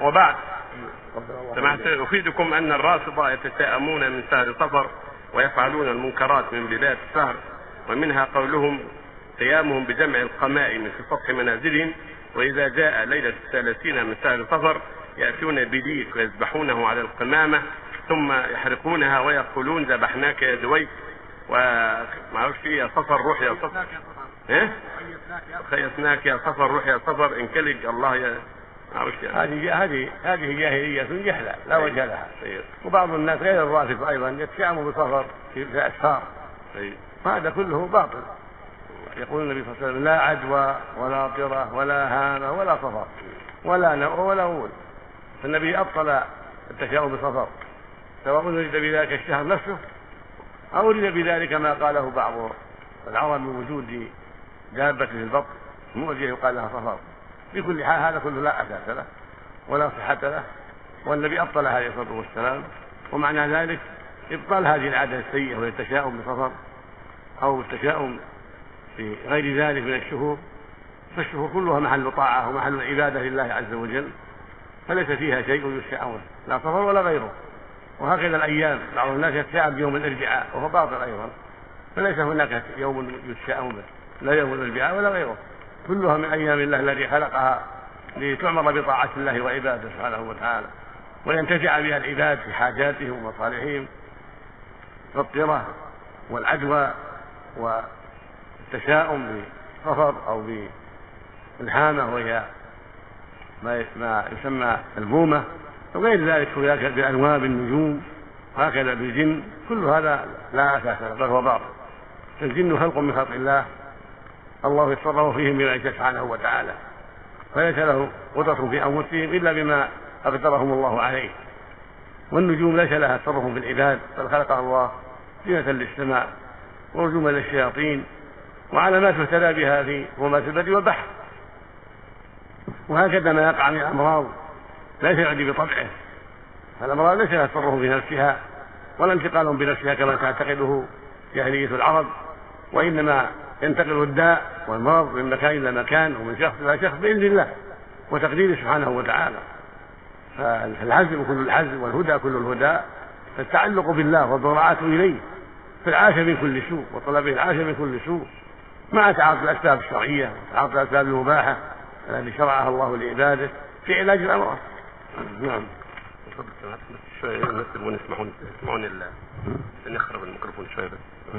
وبعد. سمعت أفيدكم أن الرافضة يتشائمون من شهر صفر ويفعلون المنكرات من بدايه الشهر ومنها قولهم قيامهم بجمع القمائم في سطح منازلهم وإذا جاء ليلة الثلاثين من شهر صفر يأتون بديك ويذبحونه على القمامة ثم يحرقونها ويقولون ذبحناك يا دويك وما أعرفش يا صفر روح يا صفر. إيه؟ خيسناك يا صفر روح يا صفر. انكلج الله يا هذه هذه هذه جاهلية جهلة لا وجه لها. وبعض الناس غير الرافض أيضا يتشائموا بصفر في الأسفار هذا كله باطل. يقول النبي صلى الله عليه وسلم لا عدوى ولا طرة ولا هامة ولا صفر. ولا نوء ولا غول فالنبي أبطل التشاؤم بصفر. سواء أريد بذلك الشهر نفسه أو أريد بذلك ما قاله بعض العرب من وجود دابة في البطن مؤذية يقال لها صفر. بكل حال هذا كله لا أساس له ولا صحة له والنبي أبطل عليه الصلاة والسلام. ومعنى ذلك إبطال هذه العادة السيئة وهي التشاؤم بصفر أو التشاؤم في غير ذلك من الشهور. فالشهور كلها محل طاعة ومحل عبادة لله عز وجل فليس فيها شيء يشاءون لا صفر ولا غيره. وهكذا الأيام بعض الناس يتشاءم بيوم الاربعاء وهو باطل أيضا. فليس هناك يوم يتشاءم به لا يوم الاربعاء ولا غيره. كلها من أيام الله الذي خلقها لتعمر بطاعة الله وعباده سبحانه وتعالى وينتفع بها العباد في حاجاتهم ومصالحهم كالطرة والعدوى والتشاؤم بصفر أو بالهامة وهي ما يسمى البومة وغير ذلك بأنواع النجوم وهكذا بالجن كل هذا لا أساس له بل هو باطل. الجن خلق من خلق الله الله يتصرف فيهم بما يشاء سبحانه وتعالى. فليس له قدرة في أنفسهم إلا بما أقدرهم الله عليه. والنجوم ليس لها تصرف في العباد بل خلقها الله زينة للسماء ورجوما للشياطين وعلامات يهتدى بها في ظلمات البر والبحر وهكذا ما يقع من الأمراض ليس يعدي بطبعه. فالأمراض ليس لها تصرف في نفسها ولا انتقال بنفسها كما تعتقده جاهلية العرب وإنما ينتقل الداء والمرض من مكان إلى مكان ومن شخص إلى شخص بإذن الله وتقديره سبحانه وتعالى. فالعزم كل العزم والهدى كل الهدى التعلق بالله والضراعة إليه في العافية من كل سوء وطلب العافية من كل سوء. مع تعاطي الأسباب الشرعية وتعاطي الأسباب المباحة التي شرعها الله لعباده في علاج الأمراض. نعم. شوية يسمعون يسمعون نخرب الميكروفون شوية بس.